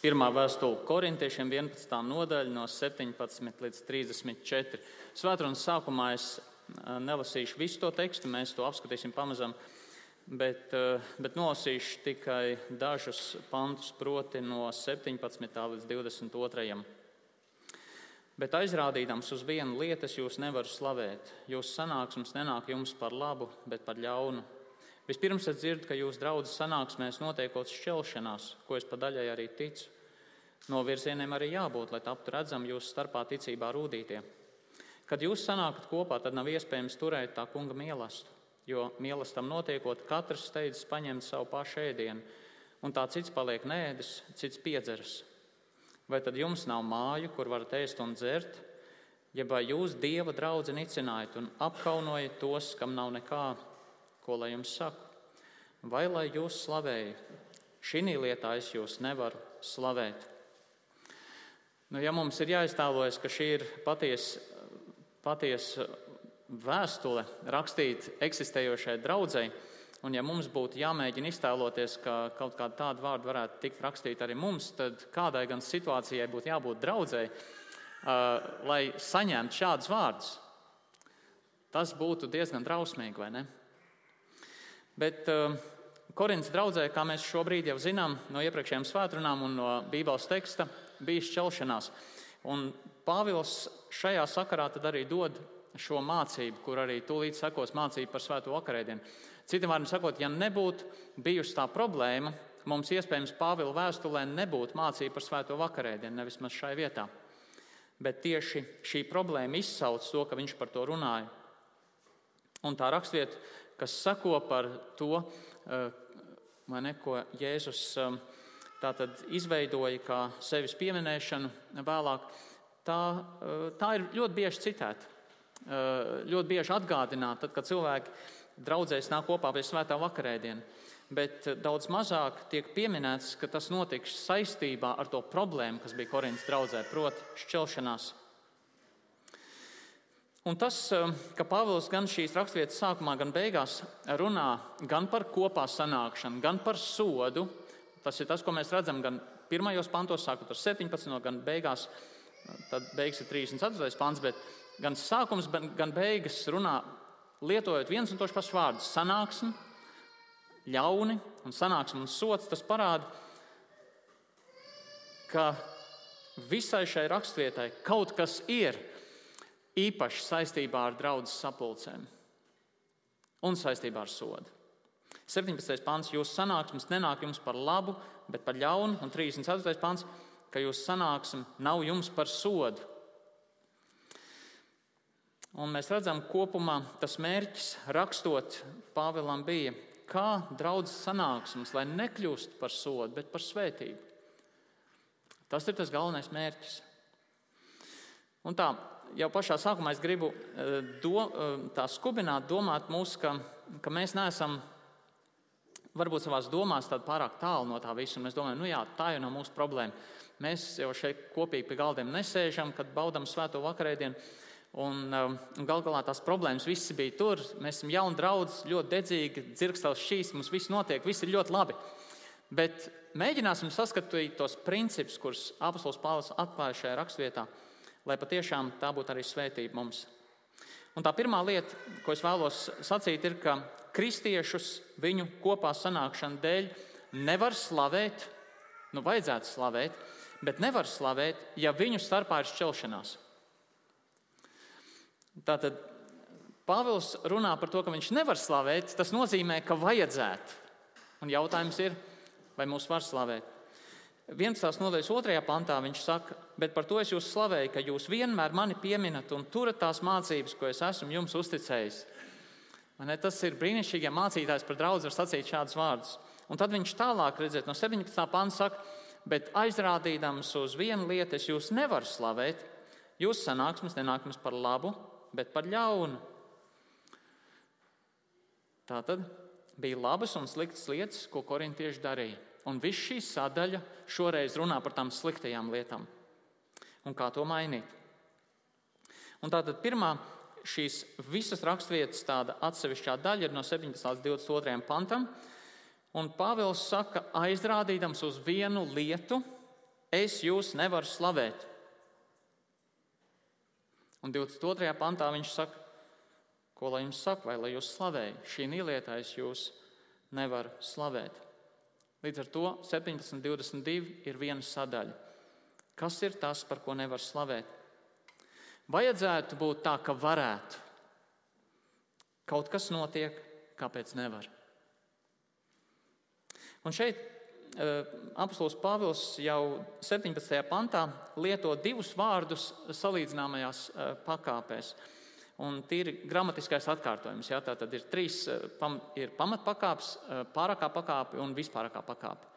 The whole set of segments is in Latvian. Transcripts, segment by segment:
Pirmā vēstule korintiešiem 11. nodaļa no 17 līdz 34. Svētdienas sākumā es nelasīšu visu to tekstu, mēs to apskatīsim pamazām, bet, bet nolasīšu tikai dažus pantus, proti no 17. līdz 22. Bet aizrādīdams uz vienu lietu, es jūs nevaru slavēt. Jūsu sanāksmes nenāk jums par labu, bet par ļaunu. Vispirms es dzirdu, ka jūsu draudzes sanāksmēs notiekot šķelšanās, ko es pa daļai arī ticu. No virzieniem arī jābūt, lai taptu redzam jūsu starpā ticībā rūdītie. Kad jūs sanākat kopā, tad nav iespējams turēt tā kunga mīlestību, jo mīlestam notiekot, katrs steidzas paņemt savu pašu ēdienu, un tā cits paliek nēdis, cits piedzeras. Vai tad jums nav māju, kur varat ēst un dzert? Ja vai jūs dieva draugu nicinājat un apkaunojat tos, kam nav nekā, ko lai jums saku? Vai lai jūs slavējat? Šī lietā es jūs nevaru slavēt. Nu, ja mums ir jāiztēlojas, ka šī ir patiesa paties vēstule rakstīta eksistējošai draudzēji, Un, ja mums būtu jāmēģina iztēloties, ka kaut kāda tāda vārda varētu tikt rakstīta arī mums, tad kādai gan situācijai būtu jābūt draudzēji, uh, lai saņemtu šādus vārdus? Tas būtu diezgan drausmīgi, vai ne? Bet uh, Korintas draudzē, kā mēs šobrīd jau zinām no iepriekšējām svētdienām un no Bībeles teksta, bija šķelšanās. Un Pāvils šajā sakarā arī dod šo mācību, kur arī tūlīt sekos mācība par svēto vakarēdienu. Citiem vārdiem sakot, ja nebūtu bijusi tā problēma, mums iespējams Pāvila vēstulē nebūtu mācība par svēto vakarēdienu, nevis šai vietā. Bet tieši šī problēma izsauc to, ka viņš par to runāja. Un tā rakstvieta, kas sako par to, eh, ne, ko Jēzus eh, tātad izveidoja kā sevis pieminēšanu vēlāk, tā, eh, tā ir ļoti bieži citēta. Ļoti bieži atgādināta, tad, kad cilvēki draudzēs nāk kopā pie svētā vakarēdiena. Bet daudz mazāk tiek pieminēts, ka tas notiks saistībā ar to problēmu, kas bija Korintas draudzē, proti, šķelšanās. Un tas, eh, ka Pāvils gan šīs raksturvietas sākumā, gan beigās runā gan par kopā sanākšanu, gan par sodu, tas ir tas, ko mēs redzam gan pirmajos pantos, sākot ar 17, gan beigās, tad beigas ir 34. pants, bet gan sākums, gan beigas runā lietojot viens un tos pašus vārdus - sanāksme, ļauni un sanāksme un sots, tas parāda, ka visai šai raksturvietai kaut kas ir īpaši saistībā ar draugu sapulcēm un saistībā ar sodu. 17. pāns, jūsu sanāksmes nenāk jums par labu, bet par ļaunu, un 34. pāns, ka jūsu sanāksme nav jums par sodu. Un mēs redzam, kopumā tas mērķis rakstot Pāvēlam bija, kā draudzes sanāksmes, lai nekļūst par sodu, bet par svētību. Tas ir tas galvenais mērķis. Un tā, jau pašā sākumā es gribu eh, do, eh, tā skubināt, domāt mūs, ka, ka mēs neesam varbūt savā domās pārāk tālu no tā visa. Mēs domājam, nu jā, tā jau nav mūsu problēma. Mēs jau šeit kopīgi pie galdiem nesēžam, kad baudām svēto vakarēdienu. Un, um, un gal galā tās problēmas visas bija tur. Mēs esam jauni draugi, ļoti dedzīgi, dzirkstels šīs, mums viss notiek, viss ir ļoti labi. Bet mēģināsim saskatīt tos principus, kurus apustulis Pāvils atklāja šajā raksturvietā, lai patiešām tā būtu arī svētība mums. Un tā pirmā lieta, ko es vēlos sacīt, ir, ka kristiešus viņu kopā sanākšanu dēļ nevar slavēt, nu, vajadzētu slavēt, bet nevar slavēt, ja viņu starpā ir šķelšanās. Tātad Pāvils runā par to, ka viņš nevar slavēt. Tas nozīmē, ka vajadzētu. Un jautājums ir, vai mūs var slavēt? 11. nodaļas 2. pantā viņš saka, bet par to es jūs slavēju, ka jūs vienmēr mani pieminat un turat tās mācības, ko es esmu jums uzticējis. Ne, tas ir brīnišķīgi, ja mācītājs par draugu var sacīt šādus vārdus. Un tad viņš tālāk, redziet, no 17. panta saka, bet aizrādīdams uz vienu lietu, es jūs nevaru slavēt. Jūsu sanāksmes nenāk jums par labu, bet par ļaunu. Tā tad bija labas un sliktas lietas, ko korintieši darīja. Un viss šī sadaļa šoreiz runā par tām sliktajām lietām un kā to mainīt. Un tātad pirmā šīs visas raksturvietas tāda atsevišķā daļa ir no 17. līdz 22. pantam. Un Pāvils saka, aizrādīdams uz vienu lietu, es jūs nevaru slavēt. Un 22. pantā viņš saka, ko lai jums saka, vai lai jūs slavēju. Šī nīlietā es jūs nevaru slavēt. Līdz ar to 17.22 ir viena sadaļa. Kas ir tas, par ko nevar slavēt? Vajadzētu būt tā, ka varētu. Kaut kas notiek, kāpēc nevar. Un šeit Eh, Apostols Pāvils jau 17. pantā lieto divus vārdus salīdzināmajās eh, pakāpēs. Un tīri gramatiskais atkārtojums. Jā, tā tad ir trīs pam, ir pamatpakāpes, pārākā pakāpe un vispārākā pakāpe.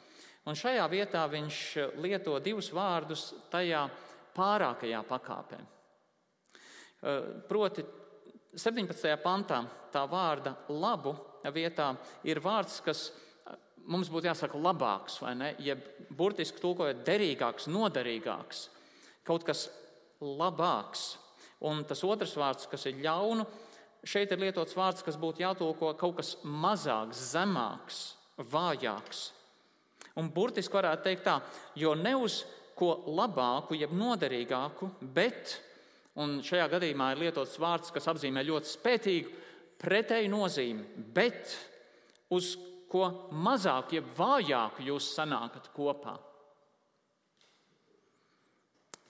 Un šajā vietā viņš lieto divus vārdus tajā pārākajā pakāpē. Proti, 17. pantā tā vārda labu vietā ir vārds, kas mums būtu jāsaka labāks, vai ne? Jeb burtiski tulkojot, derīgāks, noderīgāks, kaut kas labāks. Un tas otrs vārds, kas ir ļaunu, šeit ir lietots vārds, kas būtu jātulko kaut kas mazāks, zemāks, vājāks. Un burtiski varētu teikt tā, jo ne uz ko labāku, jeb noderīgāku, bet, un šajā gadījumā ir lietots vārds, kas apzīmē ļoti spēcīgu pretēju nozīmi, bet uz ko mazāk, jeb vājāk jūs sanākat kopā.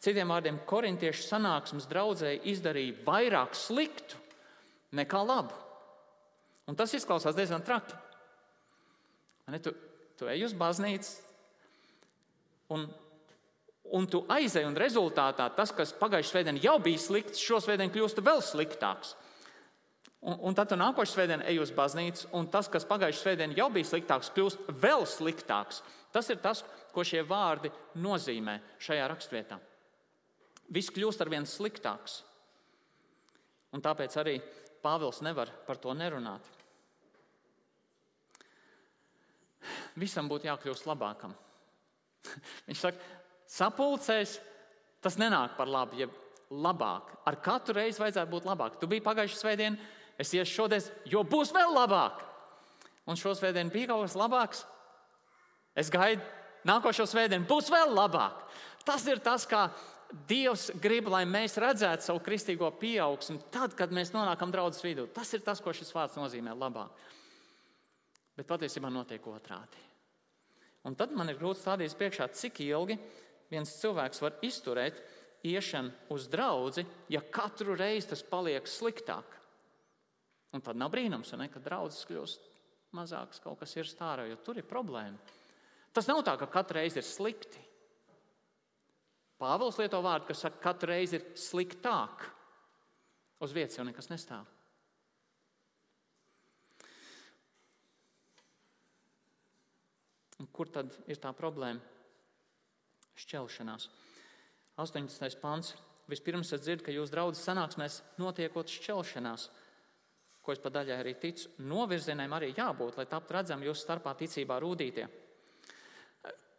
Citiem vārdiem, korintiešu sanāksmes draudzēji izdarīja vairāk sliktu nekā labu. Un tas izklausās diezgan traki. Ne, tu, tu ej uz baznīcu, un, un tu aizej, un rezultātā tas, kas pagājušajā svētdienā jau bija slikts, šo svētdienu kļūst vēl sliktāks. Un, un tad tu nākošais svētdien ej uz baznīcu, un tas, kas pagājušajā svētdienā jau bija sliktāks, kļūst vēl sliktāks. Tas ir tas, ko šie vārdi nozīmē šajā rakstvietā. Viss kļūst ar vien sliktāks. Un tāpēc arī Pāvils nevar par to nerunāt. Visam būtu jākļūst labākam. Viņš saka, sapulcēs tas nenāk par labu, ja labāk. Ar katru reizi vajadzētu būt labāk. Tu biji pagājušajā svētdienā es iešu šodien, jo būs vēl labāk. Un šo svētdienu bija kaut kas labāks. Es gaidu, nākošo svētdienu būs vēl labāk. Tas ir tas, kā Dievs grib, lai mēs redzētu savu kristīgo pieaugsmu, tad, kad mēs nonākam draudzes vidū. Tas ir tas, ko šis vārds nozīmē labāk. Bet patiesībā notiek otrādi. Un tad man ir grūti stādīties priekšā, cik ilgi viens cilvēks var izturēt iešanu uz draugu, ja katru reizi tas paliek sliktāk. Un tad nav brīnums, ne, ka draudzes kļūst mazākas, kaut kas ir stārā, jo tur ir problēma. Tas nav tā, ka katru reizi ir slikti. Pāvils lieto vārdu, kas saka, ka katru reizi ir sliktāk. Uz vietas jau nekas nestāv. Un kur tad ir tā problēma? Šķelšanās. 18. pāns. Vispirms es dzirdu, ka jūs draudzes sanāksmēs notiekot šķelšanās ko es pa daļai arī ticu, novirzieniem arī jābūt, lai taptu redzami jūsu starpā ticībā rūtītie.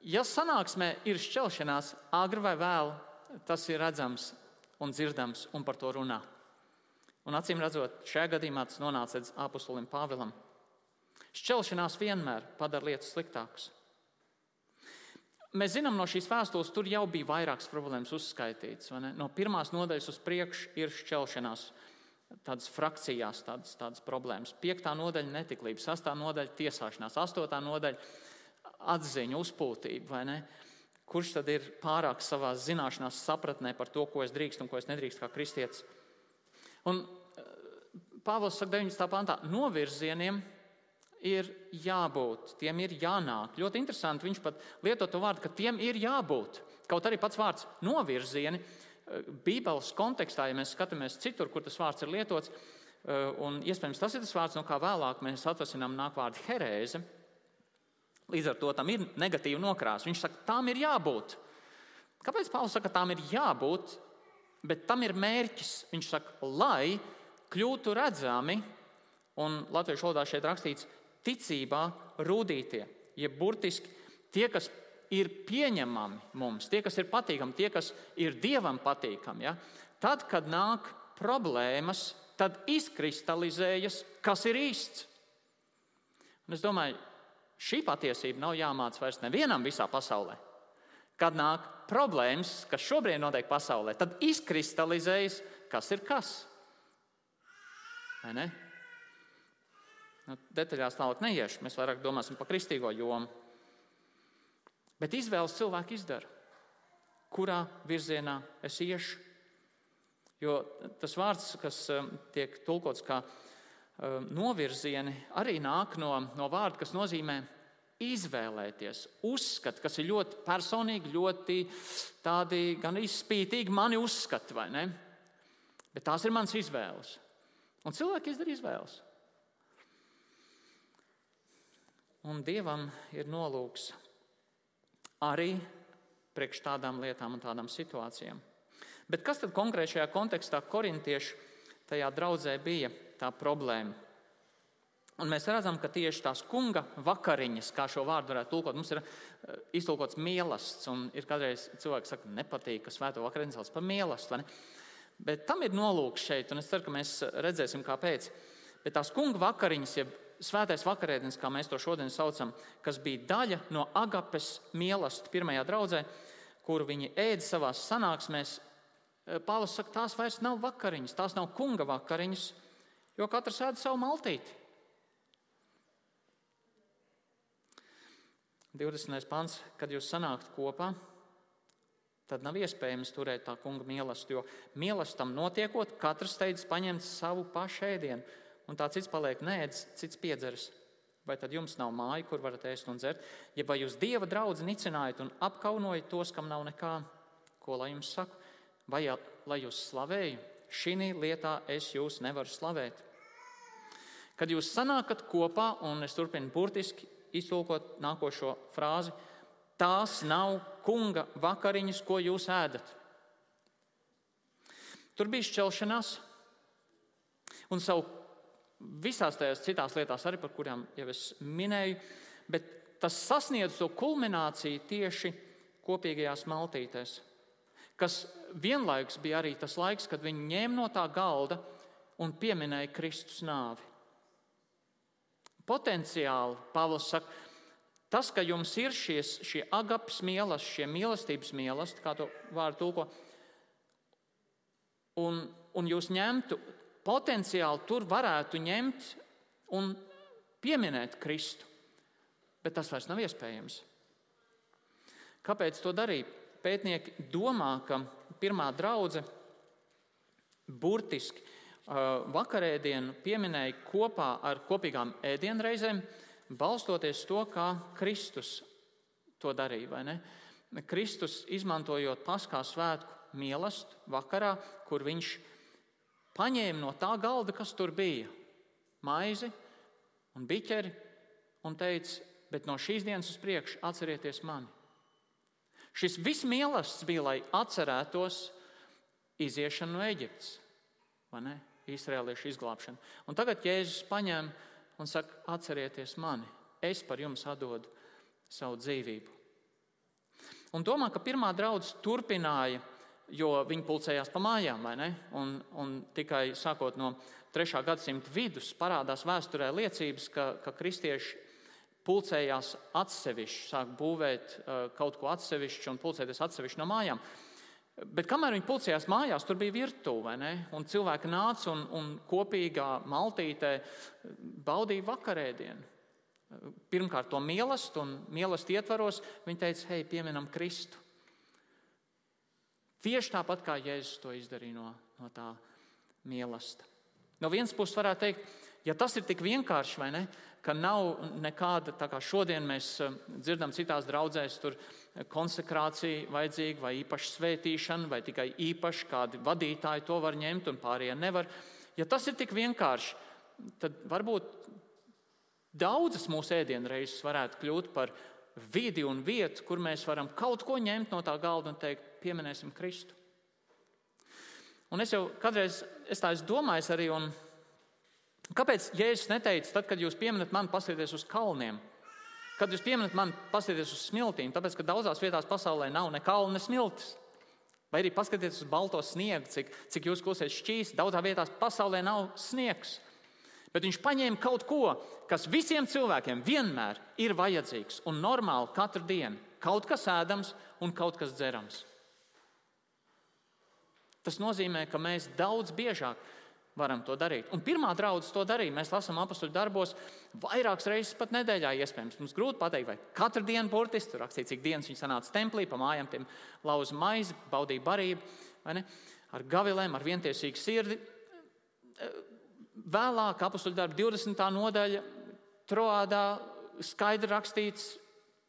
Ja sanāksmē ir šķelšanās, agri vai vēl, tas ir redzams un dzirdams un par to runā. Un acīm redzot, šajā gadījumā tas nonāca līdz apustulim Pāvilam. Šķelšanās vienmēr padara lietas sliktākas. Mēs zinām no šīs vēstules, tur jau bija vairākas problēmas uzskaitītas. No pirmās nodaļas uz priekšu ir šķelšanās tādas frakcijās, tādas, tādas problēmas. Piektā nodaļa - netiklība, sastā nodaļa - tiesāšanās, astotā nodaļa - atziņa, uzpūtība. Kurš tad ir pārāk savā zināšanās, sapratnē par to, ko es drīkstu un ko es nedrīkstu kā kristietis? Un eh, Pāvils saka, 19. pantā, novirzieniem ir jābūt, tiem ir jānāk. Ļoti interesanti, viņš pat lieto to vārdu, ka tiem ir jābūt. Kaut arī pats vārds novirzieni Bībeles kontekstā, ja mēs skatāmies citur, kur tas vārds ir lietots, eh, un iespējams tas ir tas vārds, no kā vēlāk mēs atvasinām nāk vārdu herēze, līdz ar to tam ir negatīva nokrāsa. Viņš saka, tam ir jābūt. Kāpēc Pāvils saka, tam ir jābūt, bet tam ir mērķis? Viņš saka, lai kļūtu redzami, un latviešu valodā šeit rakstīts, ticībā rūtītie, jeb burtiski tie, kas ir pieņemami mums, tie, kas ir patīkami, tie, kas ir dievam patīkami, ja? tad, kad nāk problēmas, tad izkristalizējas, kas ir īsts. Un es domāju, šī patiesība nav jāmācās vairs nevienam visā pasaulē. kad nāk problēmas, kas šobrīd notiek pasaulē, tad izkristalizējas, kas ir kas. Vai ne? Nu, detaļās tālāk neiešu, mēs vairāk domāsim par kristīgo jomu. Bet izvēles cilvēki izdara, kurā virzienā es iešu. Jo tas vārds, kas um, tiek tulkots kā um, novirzieni, arī nāk no, no vārda, kas nozīmē izvēlēties, uzskat, kas ir ļoti personīgi, ļoti tādi gan izspītīgi mani uzskati, vai ne? Bet tās ir mans izvēles. Un cilvēki izdara izvēles. Un Dievam ir nolūks arī priekš tādām lietām un tādām situācijām. Bet kas tad konkrēti šajā kontekstā korintiešu tajā draudzē bija tā problēma? Un mēs redzam, ka tieši tās kunga vakariņas, kā šo vārdu varētu tulkot, mums ir eh, iztulkots mīlestības. Ir kādreiz cilvēks saka, nepatīk, ka svēto vakariņu sauc par mīlestību. Bet tam ir nolūks šeit, un es ceru, ka mēs redzēsim, kāpēc. Bet tās kunga vakariņas, jeb svētais vakarēdienis, kā mēs to šodien saucam, kas bija daļa no agapes mīlestības pirmajā draudzē, kuru viņi ēda savā sanāksmēs. Eh, Pāvils saka, tās vairs nav vakariņas, tās nav kunga vakariņas, jo katrs ēda savu maltīti. 20. pants, kad jūs sanākt kopā, tad nav iespējams turēt tā kunga mīlestību. Jo mīlestam notiekot, katrs steidzas paņemt savu pašu ēdienu, un tā cits paliek nēdz, cits piedzeras. Vai tad jums nav māja, kur varat ēst un dzert? Ja vai jūs dieva draugu nicinājat un apkaunojat tos, kam nav nekā, ko lai jums saku? Vai lai jūs slavēju? Šī lietā es jūs nevaru slavēt. Kad jūs sanākat kopā, un es turpinu burtiski, iztulkot nākošo frāzi, tās nav kunga vakariņas, ko jūs ēdat. Tur bija šķelšanās, un savu visās tajās citās lietās, arī par kurām jau es minēju, bet tas sasniedz to kulmināciju tieši kopīgajās maltītēs, kas vienlaikus bija arī tas laiks, kad viņi ņēma no tā galda un pieminēja Kristus nāvi. Potenciāli Pāvils saka, tas, ka jums ir šies, šie agapas mīlestības, šie mīlestības mīlestības, kā to vārdu tulko, un, un jūs ņemtu, potenciāli tur varētu ņemt un pieminēt Kristu, bet tas vairs nav iespējams. Kāpēc to darīt? Pētnieki domā, ka pirmā draudzene burtiski vakarēdienu pieminēja kopā ar kopīgām ēdienreizēm, balstoties to, kā Kristus to darīja. Kristus izmantojot paskā svētku mīlestību vakarā, kur viņš paņēma no tā galda, kas tur bija, maizi un biķeri, un teica, bet no šīs dienas uz priekšu atcerieties mani. Šis viss mīlestības bija, lai atcerētos iziešanu no Eģiptes, vai ne? Izraēliešu izglābšanu. Un tagad Jēzus paņem un saka, atcerieties mani, es par jums atdodu savu dzīvību. Un domā, ka pirmā draudzene turpināja, jo viņi pulcējās pa mājām? Un, un tikai sākot no 3. gadsimta vidus parādās vēsturē liecības, ka, ka kristieši pulcējās atsevišķi, sāk būvēt uh, kaut ko atsevišķu un pulcēties atsevišķi no mājām. Bet kamēr viņi pulcējās mājās, tur bija virtuve, un cilvēki nāca un, un kopīgā maltītē baudīja vakarēdienu. Pirmkārt, to mīlestību, un mīlestības ietvaros viņi teica, hei, pieminam Kristu. Tieši tāpat kā Jēzus to izdarīja no, no tā mīlestības. No vienas puses, varētu teikt, ja tas ir tik vienkārši, vai ne, ka nav nekāda, tā kā šodien mēs eh, dzirdam citās draudzēs, tur konsekrācija vajadzīga vai īpaša svētīšana, vai tikai īpaši kādi vadītāji to var ņemt un pārējie nevar. Ja tas ir tik vienkārši, tad varbūt daudzas mūsu ēdienreizes varētu kļūt par vidi un vietu, kur mēs varam kaut ko ņemt no tā galda un teikt, pieminēsim Kristu. Un es jau kādreiz es tā esmu domājis arī, un Kāpēc Jēzus neteica, tad, kad jūs pieminat mani, paskatieties uz kalniem? Kad jūs pieminat mani, paskatieties uz smiltīm, tāpēc, ka daudzās vietās pasaulē nav ne kalna, ne smiltis. Vai arī paskatieties uz balto sniegu, cik, cik jūs kosiet šķīsti. Daudzās vietās pasaulē nav sniegs. Bet viņš paņēma kaut ko, kas visiem cilvēkiem vienmēr ir vajadzīgs un normāli katru dienu. kaut kas ēdams un kaut kas dzerams. Tas nozīmē, ka mēs daudz biežāk varam to darīt. Un pirmā draudzene to darīja. Mēs lasām apakšu darbos vairākas reizes pat nedēļā. Iespējams, mums grūti pateikt, vai katru dienu burtiski tur rakstīts, cik dienas viņi sanāca templī, pa mājām tiem lauza maizi, baudīja barību, ar gavilēm, ar vientiesīgu sirdi. Vēlāk, apakšu darbu 20. nodaļa, Troādā skaidri rakstīts,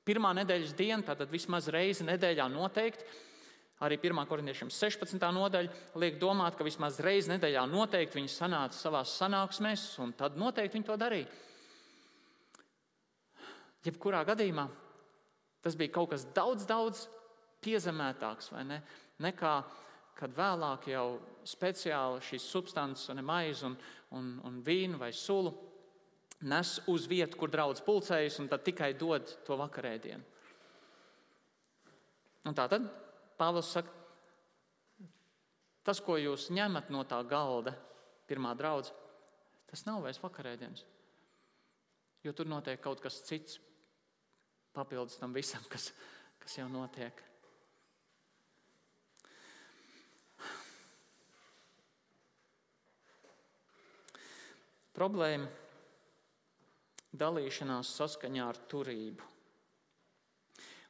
pirmā nedēļas diena, tātad vismaz reizi nedēļā noteikti Arī 1. korintiešiem 16. nodaļa liek domāt, ka vismaz reizi nedēļā noteikti viņi sanāca savā sanāksmēs, un tad noteikti viņi to darīja. Jebkurā gadījumā tas bija kaut kas daudz, daudz piezemētāks ne? nekā kad vēlāk jau speciāli šīs substances, ne maizi un, un, un vīnu vai sulu nes uz vietu, kur draudz pulcējas, un tad tikai dod to vakarēdienu. Un tā tad Pāvils saka, tas, ko jūs ņemat no tā galda, pirmā draudzene, tas nav vairs vakarēdienas. Jo tur notiek kaut kas cits, papildus tam visam, kas, kas jau notiek. Problēma dalīšanās saskaņā ar turību.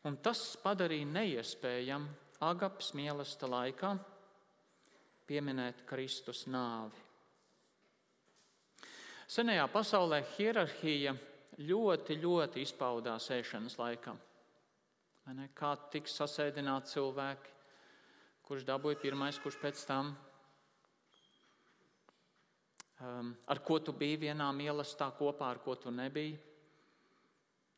Un tas padarīja neiespējamu Agapas mīlestības laikā pieminēt Kristus nāvi. Senajā pasaulē hierarhija ļoti, ļoti izpaudās ēšanas laikā. Kā tiks sasēdināti cilvēki, kurš dabūja pirmais, kurš pēc tam, ar ko tu biji vienā mīlestībā kopā, ar ko tu nebija.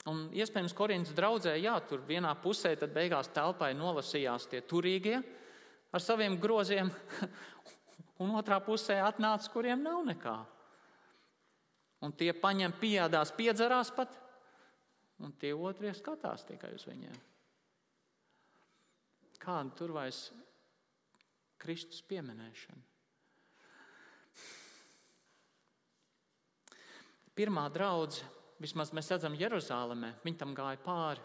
Un iespējams, Korintas draudzē, jā, tur vienā pusē tad beigās telpai nolasījās tie turīgie ar saviem groziem, un otrā pusē atnāca, kuriem nav nekā. Un tie paņem pieādās, piedzerās pat, un tie otrie skatās tikai uz viņiem. Kāda tur vairs Kristus pieminēšana? Pirmā draudzene vismaz mēs redzam Jeruzalemē, viņi tam gāja pāri.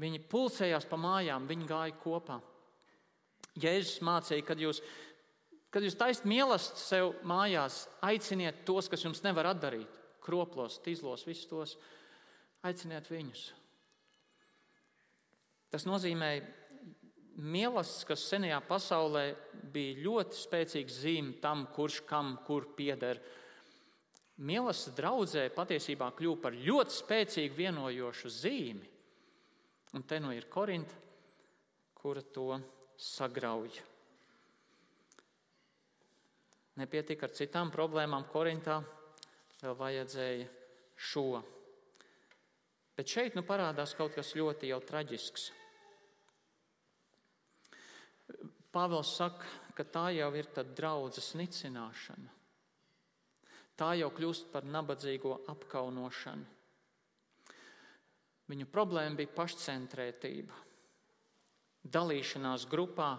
Viņi pulcējās pa mājām, viņi gāja kopā. Jēzus mācīja, kad jūs, kad jūs taisat mīlestību sev mājās, aiciniet tos, kas jums nevar atdarīt, kroplos, tīzlos, visus tos. Aiciniet viņus. Tas nozīmē, mīlestības, kas senajā pasaulē bija ļoti spēcīgs zīme tam, kurš kam kur pieder. Mīlestības draudzē patiesībā kļuva par ļoti spēcīgu vienojošu zīmi. Un te nu ir Korinta, kura to sagrauj. Nepietika ar citām problēmām Korintā, vēl vajadzēja šo. Bet šeit nu parādās kaut kas ļoti jau traģisks. Pāvils saka, ka tā jau ir draudzes nicināšana tā jau kļūst par nabadzīgo apkaunošanu. Viņu problēma bija pašcentrētība, dalīšanās grupā,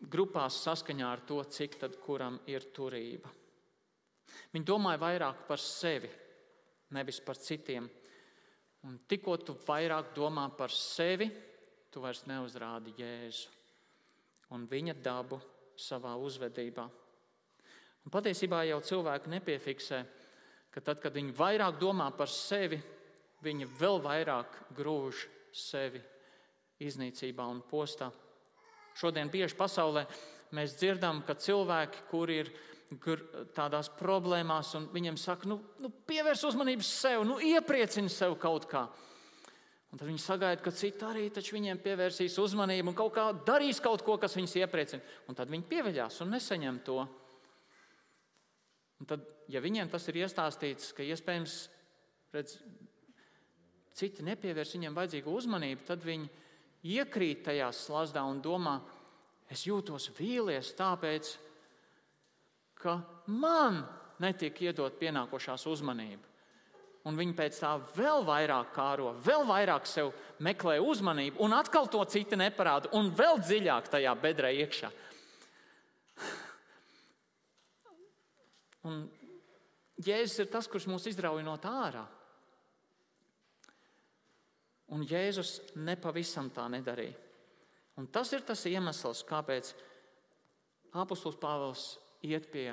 grupās saskaņā ar to, cik tad kuram ir turība. Viņi domāja vairāk par sevi, nevis par citiem. Un tikko tu vairāk domā par sevi, tu vairs neuzrādi Jēzu un viņa dabu savā uzvedībā. Un patiesībā jau cilvēki nepiefiksē, ka tad, kad viņi vairāk domā par sevi, viņi vēl vairāk grūž sevi iznīcībā un postā. Šodien bieži pasaulē mēs dzirdam, ka cilvēki, kuri ir tādās problēmās, un viņiem saka, nu, nu pievērs uzmanību sev, nu iepriecini sev kaut kā. Un tad viņi sagaida, ka citi arī viņiem pievērsīs uzmanību un kaut kā darīs kaut ko, kas viņus iepriecina. Un tad viņi pieveļās un nesaņem to. Un tad, ja viņiem tas ir iestāstīts, ka iespējams redz, citi nepievērs viņiem vajadzīgu uzmanību, tad viņi iekrīt tajā slazdā un domā, es jūtos vīlies tāpēc, ka man netiek iedot pienākošās uzmanība. Un viņi pēc tā vēl vairāk kāro, vēl vairāk sev meklē uzmanību, un atkal to citi neparāda, un vēl dziļāk tajā bedrē iekšā. Un Jēzus ir tas, kurš mūs izrauj no tā ārā. Un Jēzus nepavisam tā nedarīja. Un tas ir tas iemesls, kāpēc apustulis Pāvils iet pie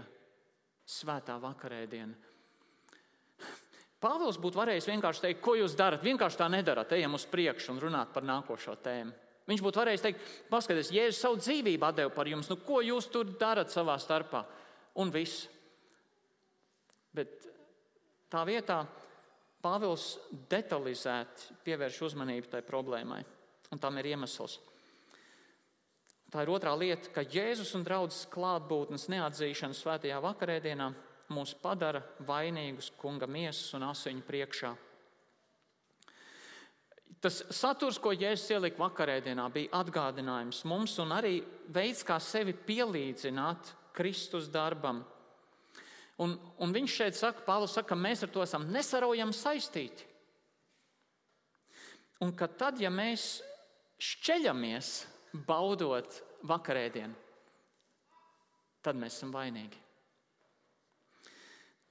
svētā vakarēdiena. Pāvils būtu varējis vienkārši teikt, ko jūs darat. Vienkārši tā nedarat, ejam uz priekšu un runāt par nākošo tēmu. Viņš būtu varējis teikt, paskatieties, Jēzus savu dzīvību deva par jums, nu ko jūs tur darat savā starpā? Un viss. Bet tā vietā Pāvils detalizēti pievērš uzmanību tai problēmai, un tam ir iemesls. Tā ir otrā lieta, ka Jēzus un draudzes klātbūtnes neatzīšana svētajā vakarēdienā mūs padara vainīgus kunga miesas un asiņu priekšā. Tas saturs, ko Jēzus ielika vakarēdienā, bija atgādinājums mums un arī veids, kā sevi pielīdzināt Kristus darbam, Un, un viņš šeit saka, Pāvils saka, ka mēs ar to esam nesaraujami saistīti. Un ka tad, ja mēs šķeļamies, baudot vakarēdienu, tad mēs esam vainīgi.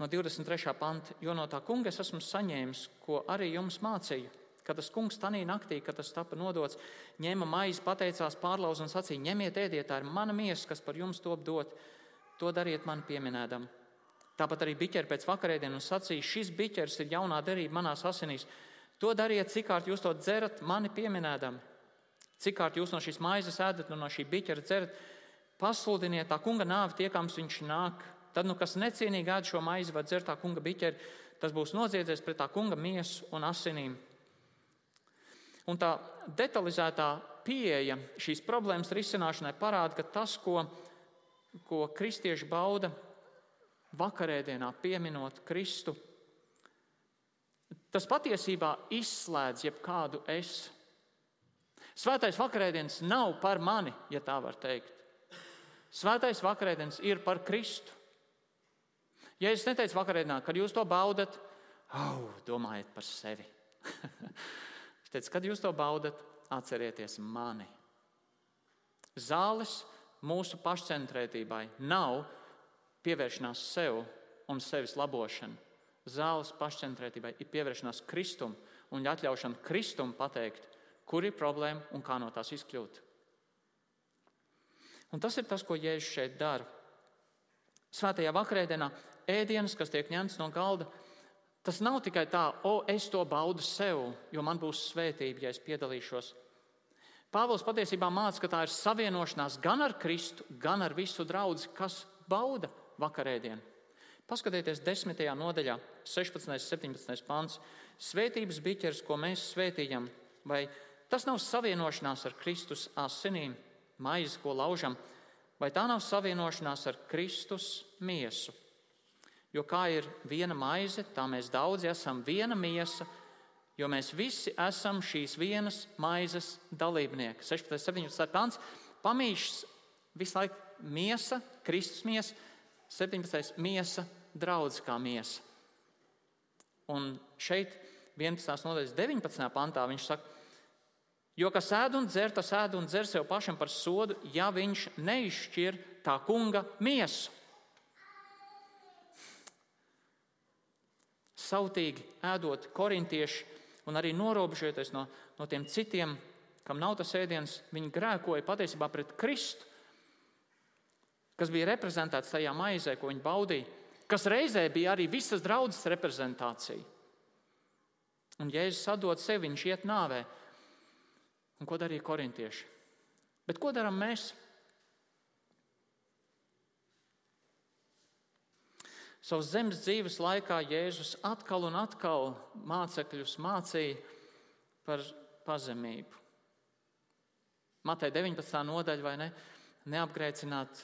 No 23. panta, jo no tā kunga es esmu saņēmis, ko arī jums mācīju. Kad tas kungs tanī naktī, kad tas tika nodots, ņēma maizi, pateicās, pārlauza un sacīja: ņemiet, ēdiet, tā ir mana miesa, kas par jums top dot. To dariet man pieminēdam. Tāpat arī biķeri pēc vakarēdienas sacīja, šis biķers ir jaunā derība manās asinīs. To dariet, cik kārt jūs to dzerat, mani pieminēdami. Cik kārt jūs no šīs maizes ēdat un no šī biķera dzerat, pasludiniet tā kunga nāvi tiekams viņš nāk. Tad, nu, kas necienīgi ēd šo maizi vai dzer tā kunga biķeri, tas būs noziedzies pret tā kunga miesu un asinīm. Un tā detalizētā pieeja šīs problēmas risināšanai parāda, ka tas, ko, ko kristieši bauda, vakarēdienā pieminot Kristu, tas patiesībā izslēdz jebkādu es. Svētais vakarēdienas nav par mani, ja tā var teikt. Svētais vakarēdienas ir par Kristu. Ja es neteicu vakarēdienā, kad jūs to baudat, oh, domājiet par sevi. es teicu, kad jūs to baudat, atcerieties mani. Zāles mūsu pašcentrētībai nav pievēršanās sev un sevis labošana. Zāles pašcentrētībai ir pievēršanās Kristum un atļaušana Kristum pateikt, kur ir problēma un kā no tās izkļūt. Un tas ir tas, ko Jēzus šeit dara. Svētajā vakarēdienā ēdienas, kas tiek ņemts no galda, tas nav tikai tā, o, es to baudu sev, jo man būs svētība, ja es piedalīšos. Pāvils patiesībā māca, ka tā ir savienošanās gan ar Kristu, gan ar visu draugu, kas bauda vakarēdienu. Paskatieties, 10. nodaļā, 16. un 17. pāns. Svētības biķers, ko mēs svētījam, vai tas nav savienošanās ar Kristus asinīm, maizi, ko laužam, vai tā nav savienošanās ar Kristus miesu? Jo kā ir viena maize, tā mēs daudzi esam viena miesa, jo mēs visi esam šīs vienas maizes dalībnieki. 16. un 17. pāns pamīšs visu laiku miesa, Kristus miesa 17. miesa, draudz kā miesa. Un šeit, 11. nodaļas 19. pantā, viņš saka, jo kas ēd un dzer, tas ēd un dzer sev pašam par sodu, ja viņš neizšķir tā kunga miesu. Sautīgi ēdot korintieši un arī norobežoties no, no tiem citiem, kam nav tas ēdiens, viņi grēkoja patiesībā pret Kristu kas bija reprezentēts tajā maizē, ko viņi baudīja, kas reizē bija arī visas draudzes reprezentācija. Un Jēzus sadod sevi, viņš iet nāvē. Un ko darīja korintieši? Bet ko darām mēs? Savas zemes dzīves laikā Jēzus atkal un atkal mācekļus mācīja par pazemību. Matei 19. nodaļa vai ne? Neapgrēcināt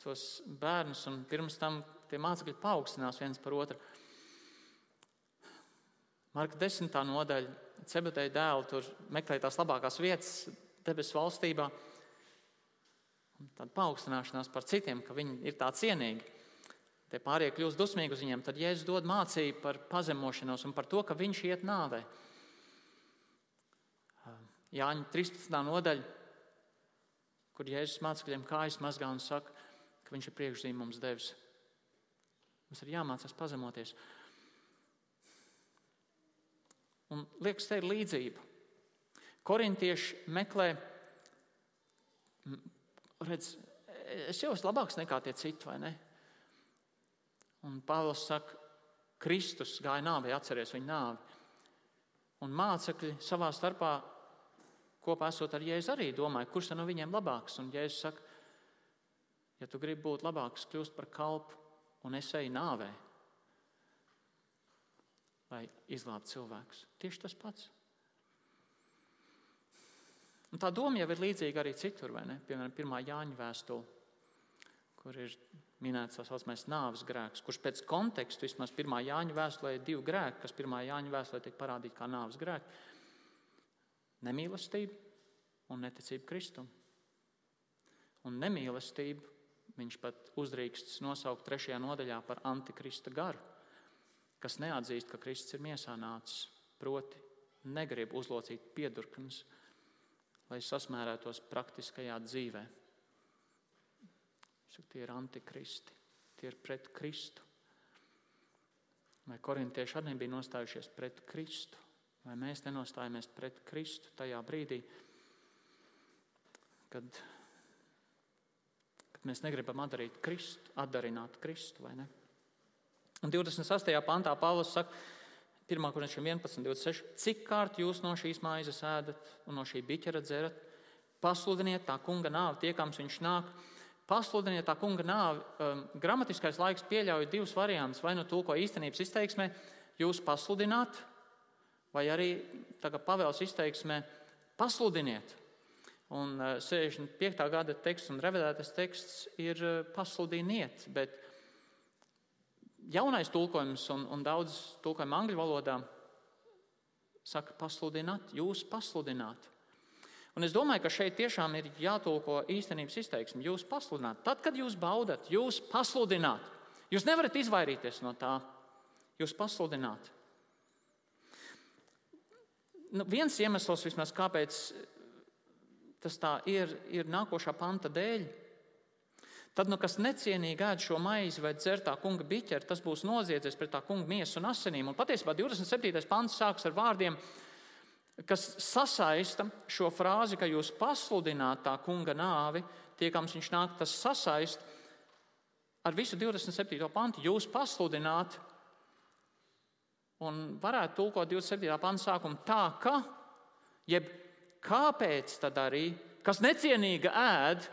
tos bērnus, un pirms tam tie mācekļi paaugstinās viens par otru. Marka 10. nodaļa, Cebetēja dēlu tur meklē tās labākās vietas debesu valstībā. Tad paaugstināšanās par citiem, ka viņi ir tā cienīgi. Tie pārējie kļūst dusmīgi uz viņiem. Tad Jēzus dod mācību par pazemošanos un par to, ka viņš iet nāvē. Jāņa 13. nodaļa, kur Jēzus mācekļiem kājas mazgā un saka, ka Viņš ir priekšzīmē mums devis. Mums ir jāmācās pazemoties. Un liekas, te ir līdzība. Korintieši meklē, redz, es jau esmu labāks nekā tie citi, vai ne? Un Pāvils saka, Kristus gāja nāvē, atceries viņa nāvi. Un mācekļi savā starpā kopā esot ar Jēzu arī domāja, kurš no viņiem labāks. Un Jēzus saka, ja tu gribi būt labāks, kļūst par kalpu un es eju nāvē, lai izglābtu cilvēkus. Tieši tas pats. Un tā doma jau ir līdzīga arī citur, vai ne? Piemēram, pirmā Jāņa vēstule, kur ir minēts tā saucamais nāves grēks, kurš pēc konteksta, vismaz pirmā Jāņa vēstulē, ir divi grēki, kas pirmā Jāņa vēstulē tiek parādīti kā nāves grēki - nemīlestība un neticība Kristum. Un nemīlestību viņš pat uzdrīksts nosaukt trešajā nodaļā par antikrista garu, kas neatzīst, ka Kristus ir miesā nācis, proti negrib uzlocīt piedurknes, lai sasmērētos praktiskajā dzīvēm. Saka, tie ir antikristi, tie ir pret Kristu. Vai korintieši arī bija nostājušies pret Kristu, vai mēs nenostājāmies pret Kristu tajā brīdī, kad, kad mēs negribam atdarīt Kristu, atdarināt Kristu, vai ne? Un 28. pantā Pāvils saka, 1. korintiešiem 11, 26. Cik kārt jūs no šīs maizes ēdat un no šī biķera dzerat? Pasludiniet tā kunga nāvi, tiekams viņš nāk pasludiniet tā kunga nāvi. Um, gramatiskais laiks pieļauj divus variantus. Vai nu tulko īstenības izteiksmē, jūs pasludināt, vai arī tagad pavēles izteiksmē, pasludiniet. Un 65. Uh, gada teksts un revidētais teksts ir uh, pasludiniet, bet jaunais tulkojums un, un daudz tulkojumu angļu valodā saka pasludināt, jūs pasludināt. Un es domāju, ka šeit tiešām ir jātulko īstenības izteiksme. Jūs pasludināt, tad, kad jūs baudat, jūs pasludināt. Jūs nevarat izvairīties no tā. Jūs pasludināt. Nu, viens iemesls, vismaz, kāpēc tas tā ir, ir nākošā panta dēļ. Tad, nu, kas necienīgi ēd šo maizi vai dzer tā kunga biķeri, tas būs noziedzies pret tā kunga miesu un asinīm. Un patiesībā 27. pants sākas ar vārdiem: kas sasaista šo frāzi, ka jūs pasludināt tā kunga nāvi, tiekams viņš nāk, tas sasaist ar visu 27. pantu. Jūs pasludināt, un varētu tulkot 27. pantu sākumu tā, ka, jeb kāpēc tad arī, kas necienīga ēd,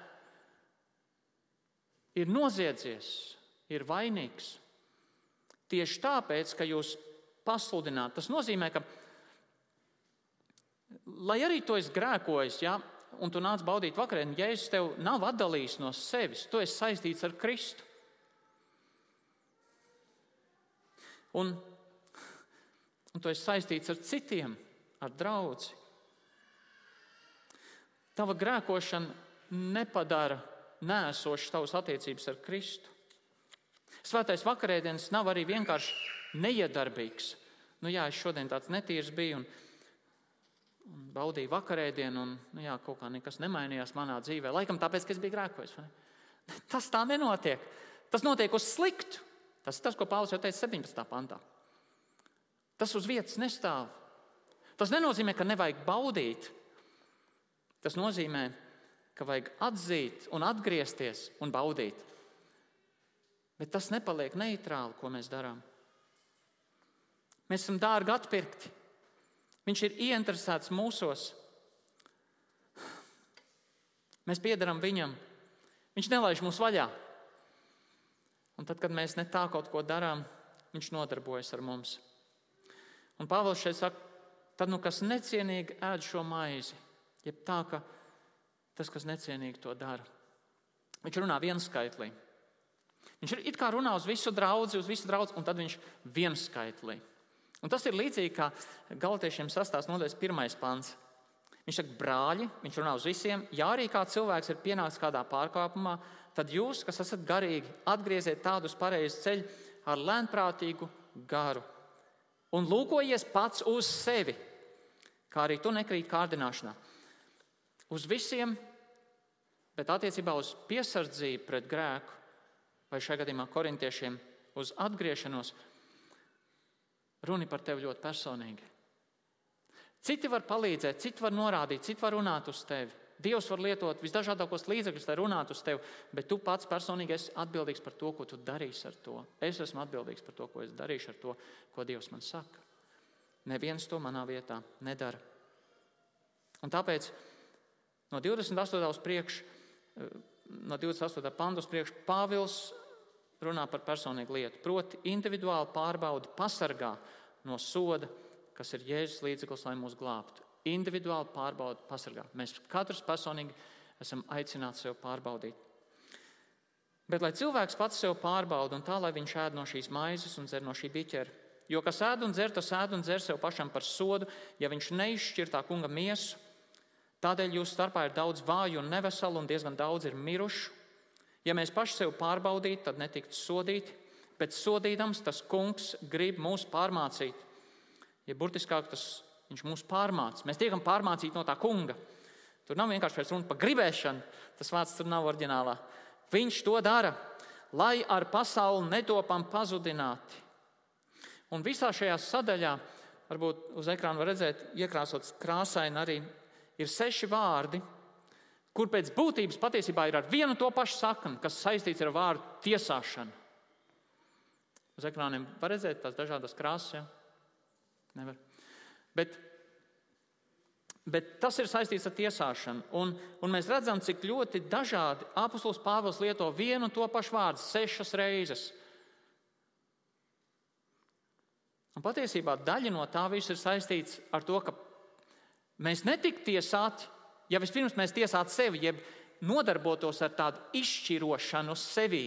ir noziedzies, ir vainīgs. Tieši tāpēc, ka jūs pasludināt, tas nozīmē, ka Lai arī tu esi grēkojis, ja, un tu nāc baudīt vakariņu, Jēzus tev nav atdalījis no sevis, tu esi saistīts ar Kristu. Un, un tu esi saistīts ar citiem, ar draugu. Tava grēkošana nepadara nēsošas tavas attiecības ar Kristu. Svētais vakarēdienas nav arī vienkārši neiedarbīgs. Nu, jā, es šodien tāds netīrs biju, un un baudīju vakarēdienu, un nu, jā, kaut kā nekas nemainījās manā dzīvē. Laikam tāpēc, ka es biju grēkojis. Tas tā nenotiek. Tas notiek uz sliktu. Tas ir tas, ko Pāvils jau teica 17. pantā. Tas uz vietas nestāv. Tas nenozīmē, ka nevajag baudīt. Tas nozīmē, ka vajag atzīt un atgriezties un baudīt. Bet tas nepaliek neitrāli, ko mēs darām. Mēs esam dārgi atpirkti. Viņš ir ieinteresēts mūsos. Mēs piedaram viņam. Viņš nelaiž mūs vaļā. Un tad, kad mēs ne tā kaut ko darām, viņš nodarbojas ar mums. Un Pāvils šeit saka, tad, nu, kas necienīgi ēd šo maizi, jeb tā, ka tas, kas necienīgi to dara, viņš runā vienskaitlī. Viņš ir it kā runā uz visu draugu, uz visu draugu, un tad viņš vienskaitlī. Un tas ir līdzīgi kā Galatiešiem sastāvs nodaļas pirmais pants. Viņš saka, brāļi, viņš runā uz visiem. Ja arī kāds cilvēks ir pienācis kādā pārkāpumā, tad jūs, kas esat garīgi, atgrieziet tādus pareizus ceļus ar lēnprātīgu garu. Un lūkojies pats uz sevi, kā arī tu nekrīt kārdināšanā. Uz visiem, bet attiecībā uz piesardzību pret grēku, vai šajā gadījumā korintiešiem, uz atgriešanos, Runa par tevi ļoti personīgi. Citi var palīdzēt, citi var norādīt, citi var runāt uz tevi. Dievs var lietot visdažādākos līdzekļus, lai runātu uz tevi, bet tu pats personīgi esi atbildīgs par to, ko tu darīsi ar to. Es esmu atbildīgs par to, ko es darīšu ar to, ko Dievs man saka. Neviens to manā vietā nedara. Un tāpēc no 28. uz priekšu, no 28. pantu uz priekšu, Pāvils runā par personīgu lietu. Proti, individuāli pārbaudi, pasargā no soda, kas ir Jēzus līdzeklis, lai mūs glābtu individuāli pārbaudīt, pasargāt. Mēs katrs personīgi esam aicināti sev pārbaudīt. Bet lai cilvēks pats sev pārbauda un tā, lai viņš ēd no šīs maizes un dzer no šī biķera. Jo kas ēd un dzer, tas ēd un dzer sev pašam par sodu, ja viņš neizšķir tā kunga miesu. Tādēļ jūsu starpā ir daudz vāju un neveselu, un diezgan daudz ir mirušu. Ja mēs paši sev pārbaudītu, tad netiktu sodīti, bet sodīdams tas kungs grib mūs pārmācīt. Ja burtiskāk tas Viņš mūs pārmāca. Mēs tiekam pārmācīti no tā kunga. Tur nav vienkārši runa par gribēšanu. Tas vārds tur nav oriģinālā. Viņš to dara, lai ar pasauli netopam pazudināti. Un visā šajā sadaļā, varbūt uz ekrāna var redzēt, iekrāsots krāsaini arī, ir seši vārdi, kur pēc būtības patiesībā ir ar vienu to pašu sakni, kas saistīts ar vārdu tiesāšanu. Uz ekrāniem var redzēt tās dažādas krāsas. Ja? Nevar. Bet, bet tas ir saistīts ar tiesāšanu. Un, un mēs redzam, cik ļoti dažādi apustulis Pāvils lieto vienu un to pašu vārdu sešas reizes. Un patiesībā daļa no tā viss ir saistīts ar to, ka mēs netiktu tiesāti, ja vispirms mēs tiesātu sevi, jeb nodarbotos ar tādu izšķirošanu sevī.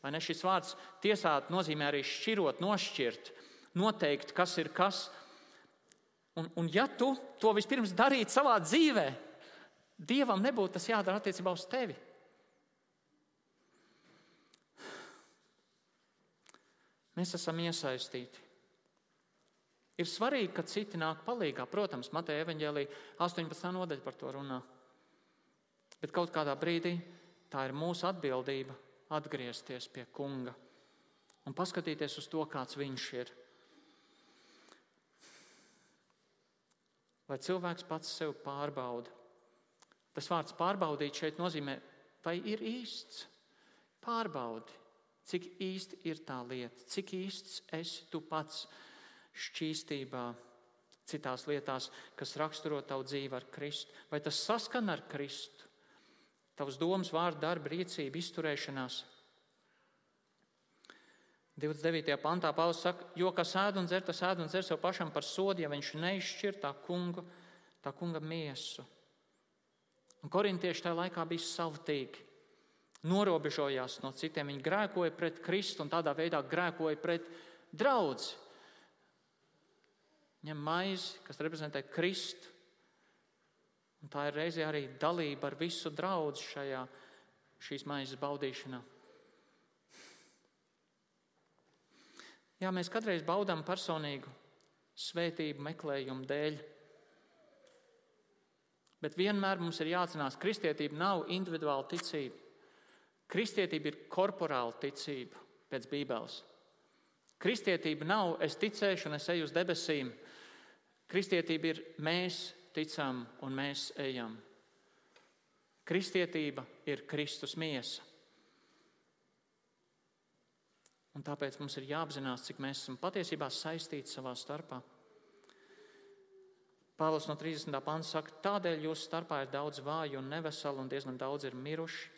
Vai ne šis vārds tiesāt nozīmē arī šķirot, nošķirt, noteikt, kas ir kas. Un, un ja tu to vispirms darītu savā dzīvē, Dievam nebūtu tas jādara attiecībā uz tevi. Mēs esam iesaistīti. Ir svarīgi, ka citi nāk palīdzīgā. Protams, Mateja evanģēlī 18. nodaļa par to runā. Bet kaut kādā brīdī tā ir mūsu atbildība atgriezties pie kunga un paskatīties uz to, kāds viņš ir. lai cilvēks pats sev pārbauda. Tas vārds pārbaudīt šeit nozīmē, vai ir īsts. Pārbaudi, cik īsti ir tā lieta, cik īsts esi tu pats šķīstībā, citās lietās, kas raksturo tavu dzīvi ar Kristu. Vai tas saskan ar Kristu? Tavs domas, vārdu, darba, rīcība, izturēšanās. 29. pantā Pāvils saka, jo kas ēd un dzer, tas ēd un dzer sev pašam par sodu, ja viņš neizšķir tā kunga, tā kunga miesu. Un korintieši tajā laikā bija savtīgi, norobežojās no citiem. Viņi grēkoja pret Kristu un tādā veidā grēkoja pret draugu. Ņem maizi, kas reprezentē Kristu, un tā ir reizē arī dalība ar visu draugu šajā šīs maizes baudīšanā. Jā, mēs kādreiz baudām personīgu svētību meklējumu dēļ. Bet vienmēr mums ir jāatcerās, ka kristietība nav individuāla ticība. Kristietība ir korporāla ticība pēc Bībeles. Kristietība nav es ticēšu un es eju uz debesīm. Kristietība ir mēs ticam un mēs ejam. Kristietība ir Kristus miesa. Un tāpēc mums ir jāapzinās, cik mēs esam patiesībā saistīti savā starpā. Pāvils no 30. pānta saka, tādēļ jūsu starpā ir daudz vāju un neveselu, un diezgan daudz ir miruši.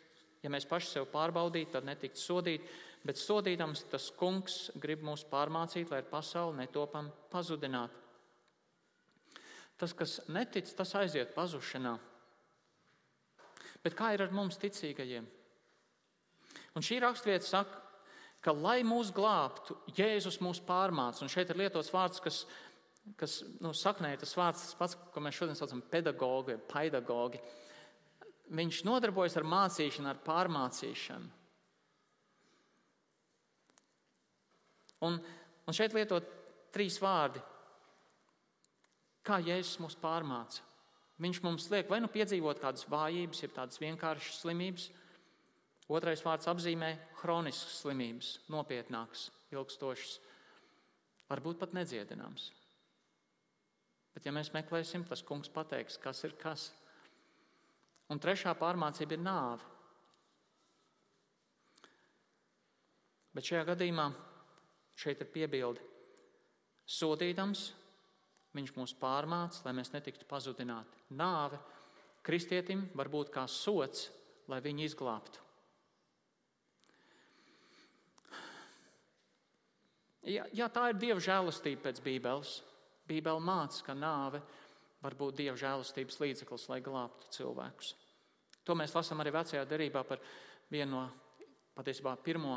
Ja mēs paši sev pārbaudītu, tad netiktu sodīti, bet sodīdams tas kungs grib mūs pārmācīt, lai ar pasauli netopam pazudināt. Tas, kas netic, tas aiziet pazušanā. Bet kā ir ar mums ticīgajiem? Un šī raksturvieta saka, ka, lai mūs glābtu, Jēzus mūs pārmāca. Un šeit ir lietots vārds, kas, kas nu, saknē tas vārds, tas pats, ko mēs šodien saucam par pedagogu, pedagogi. Viņš nodarbojas ar mācīšanu, ar pārmācīšanu. Un, un šeit lietot trīs vārdi. Kā Jēzus mūs pārmāca? Viņš mums liek vai nu piedzīvot kādas vājības, jeb tādas vienkāršas slimības, Otrais vārds apzīmē chroniskas slimības, nopietnākas, ilgstošas, varbūt pat nedziedināmas. Bet, ja mēs meklēsim, tas kungs pateiks, kas ir kas. Un trešā pārmācība ir nāve. Bet šajā gadījumā šeit ir piebilde. Sodīdams, viņš mūs pārmāca, lai mēs netiktu pazudināti. Nāve kristietim var būt kā sots, lai viņu izglābtu. Ja, ja tā ir dieva žēlastība pēc Bībeles, Bībele māca, ka nāve var būt dieva žēlastības līdzeklis, lai glābtu cilvēkus. To mēs lasām arī vecajā derībā par vienu no patiesībā pirmo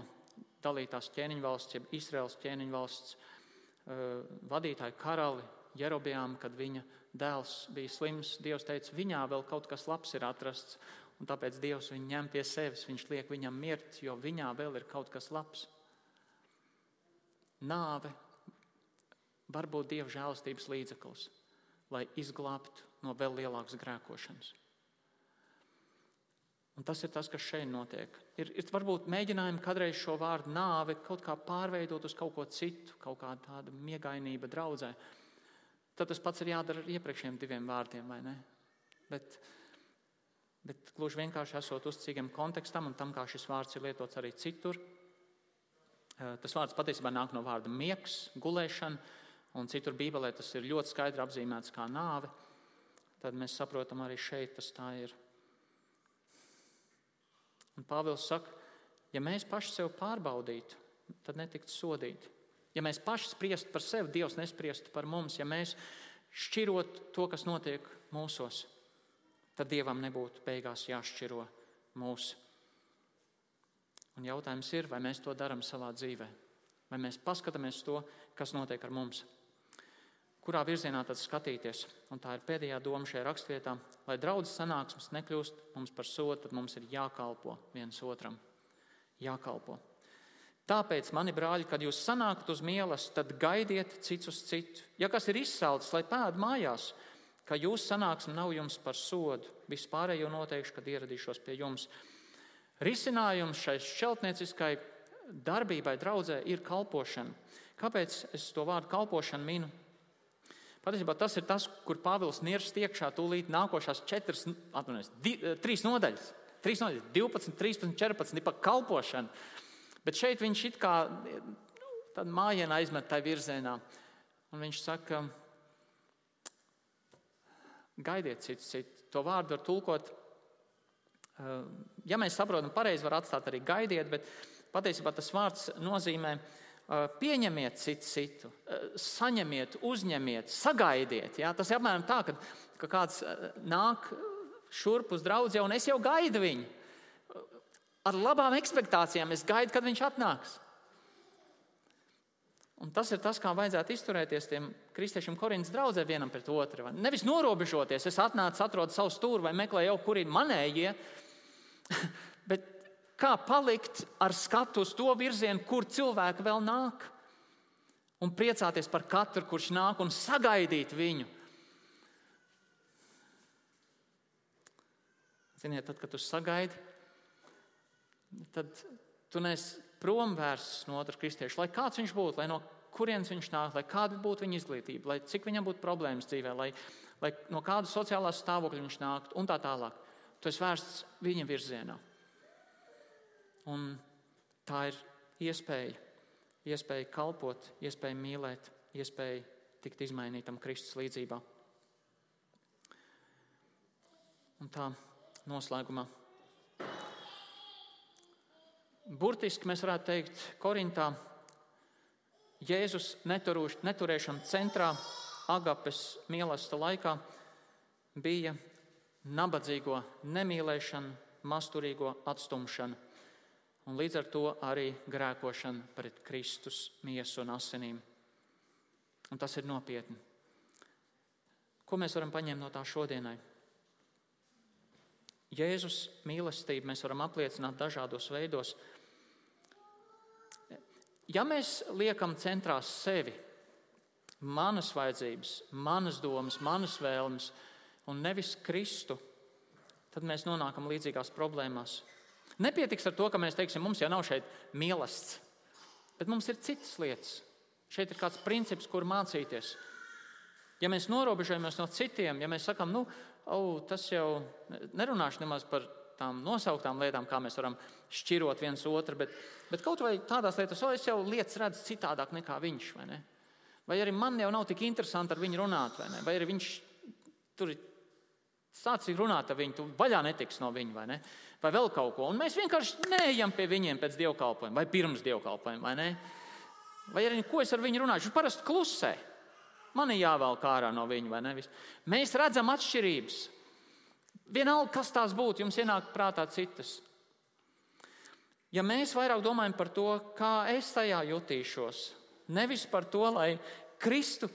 dalītās ķēniņu valsts, jeb Izraels ķēniņu valsts uh, vadītāju karali Jerobiām, kad viņa dēls bija slims. Dievs teica, viņā vēl kaut kas labs ir atrasts, un tāpēc Dievs viņu ņem pie sevis. Viņš liek viņam mirt, jo viņā vēl ir kaut kas labs. Nāve var būt Dieva žēlastības līdzeklis, lai izglābtu no vēl lielākas grēkošanas. Un tas ir tas, kas šeit notiek. Ir, ir varbūt mēģinājumi kādreiz šo vārdu nāve kaut kā pārveidot uz kaut ko citu, kaut kādu tādu miegainību draudzē. Tad tas pats ir jādara ar iepriekšējiem diviem vārdiem, vai ne? Bet, bet gluži vienkārši esot uzticīgam kontekstam un tam, kā šis vārds ir lietots arī citur, Eh, tas vārds patiesībā nāk no vārda miegs, gulēšana, un citur Bībelē tas ir ļoti skaidri apzīmēts kā nāve. Tad mēs saprotam, arī šeit tas tā ir. Un Pāvils saka, ja mēs paši sev pārbaudītu, tad netiktu sodīti. Ja mēs paši spriestu par sevi, Dievs nespriestu par mums, ja mēs šķirot to, kas notiek mūsos, tad Dievam nebūtu beigās jāšķiro mūsu. Un jautājums ir, vai mēs to darām savā dzīvē, vai mēs paskatāmies to, kas notiek ar mums. Kurā virzienā tad skatīties? Un tā ir pēdējā doma šajā rakstvietā. Lai draudzes sanāksmes nekļūst mums par sodu, tad mums ir jākalpo viens otram. Jākalpo. Tāpēc, mani brāļi, kad jūs sanākat uz mielas, tad gaidiet cits uz citu. Ja kas ir izsalcis, lai pēd mājās, ka jūsu sanāksme nav jums par sodu, vispārējo noteikšu, kad ieradīšos pie jums. Risinājums šai šķeltnieciskai darbībai draudzē ir kalpošana. Kāpēc es to vārdu kalpošanu minu? Patiesībā tas ir tas, kur Pāvils nirst iekšā tūlīt nākošās četras, atvainojos, di, eh, trīs nodaļas. Trīs nodaļas, 12, 13, 14 ir par kalpošanu. Bet šeit viņš it kā tādu mājienu aizmet tajā virzienā. Un viņš saka, gaidiet citu, citu. To vārdu var tulkot Eh, ja mēs saprotam, pareizi var atstāt arī gaidiet, bet patiesībā tas vārds nozīmē eh, pieņemiet citu, citu eh, saņemiet, uzņemiet, sagaidiet. Ja? Tas ir apmēram tā, ka, ka kāds nāk šurp uz draugu, un es jau gaidu viņu. Ar labām expectācijām es gaidu, kad viņš atnāks. Un tas ir tas, kā vajadzētu izturēties tiem kristiešiem Korintas draugiem vienam pret otru. Nevis norobežoties, es atnācu, atrodu savu stūri vai meklēju jau, kur ir manējie. Bet kā palikt ar skatu uz to virzienu, kur cilvēki vēl nāk? Un priecāties par katru, kurš nāk, un sagaidīt viņu. Ziniet, tad, kad tu sagaidi, tad tu neesi prom vērsts no otras kristieša. Lai kāds viņš būtu, lai no kurienes viņš nāk, lai kāda būtu viņa izglītība, lai cik viņam būtu problēmas dzīvē, lai, lai no kādas sociālās stāvokļa viņš nāktu un tā tālāk. Tu esi vērsts viņa virzienā. Un tā ir iespēja, iespēja kalpot, iespēja mīlēt, iespēja tikt izmainītam Kristus līdzībā. Un tā noslēgumā. Burtiski mēs varētu teikt, Korintā Jēzus neturēšana centrā Agapes mīlestības laikā bija nabadzīgo nemīlēšana, masturīgo atstumšana un līdz ar to arī grēkošana pret Kristus miesu un asinīm. Un tas ir nopietni. Ko mēs varam paņemt no tā šodienai? Jēzus mīlestību mēs varam apliecināt dažādos veidos. Ja mēs liekam centrā sevi, manas vajadzības, manas domas, manas vēlmes, un nevis Kristu, tad mēs nonākam līdzīgās problēmās. Nepietiks ar to, ka mēs teiksim, mums jau nav šeit mīlestības, bet mums ir citas lietas. Šeit ir kāds princips, kur mācīties. Ja mēs norobežojamies no citiem, ja mēs sakām, nu, oh, tas jau nerunāšu nemaz par tām nosauktām lietām, kā mēs varam šķirot viens otru, bet, bet kaut vai tādās lietās, oh, es jau lietas redzu citādāk nekā viņš. Vai, ne? vai arī man jau nav tik interesanti ar viņu runāt, vai, ne? vai arī viņš tur ir sācis runāt ar viņu, tu vaļā netiks no viņa, vai, ne? vai vēl kaut ko. Un mēs vienkārši neejam pie viņiem pēc dievkalpojuma vai pirms dievkalpojuma, vai ne? Vai arī ko es ar viņu runāju? Viņš parasti klusē. Man ir jāvēl ārā no viņa, vai ne? Mēs redzam atšķirības. Vienalga, kas tās būtu, jums ienāk prātā citas. Ja mēs vairāk domājam par to, kā es tajā jutīšos, nevis par to, lai Kristu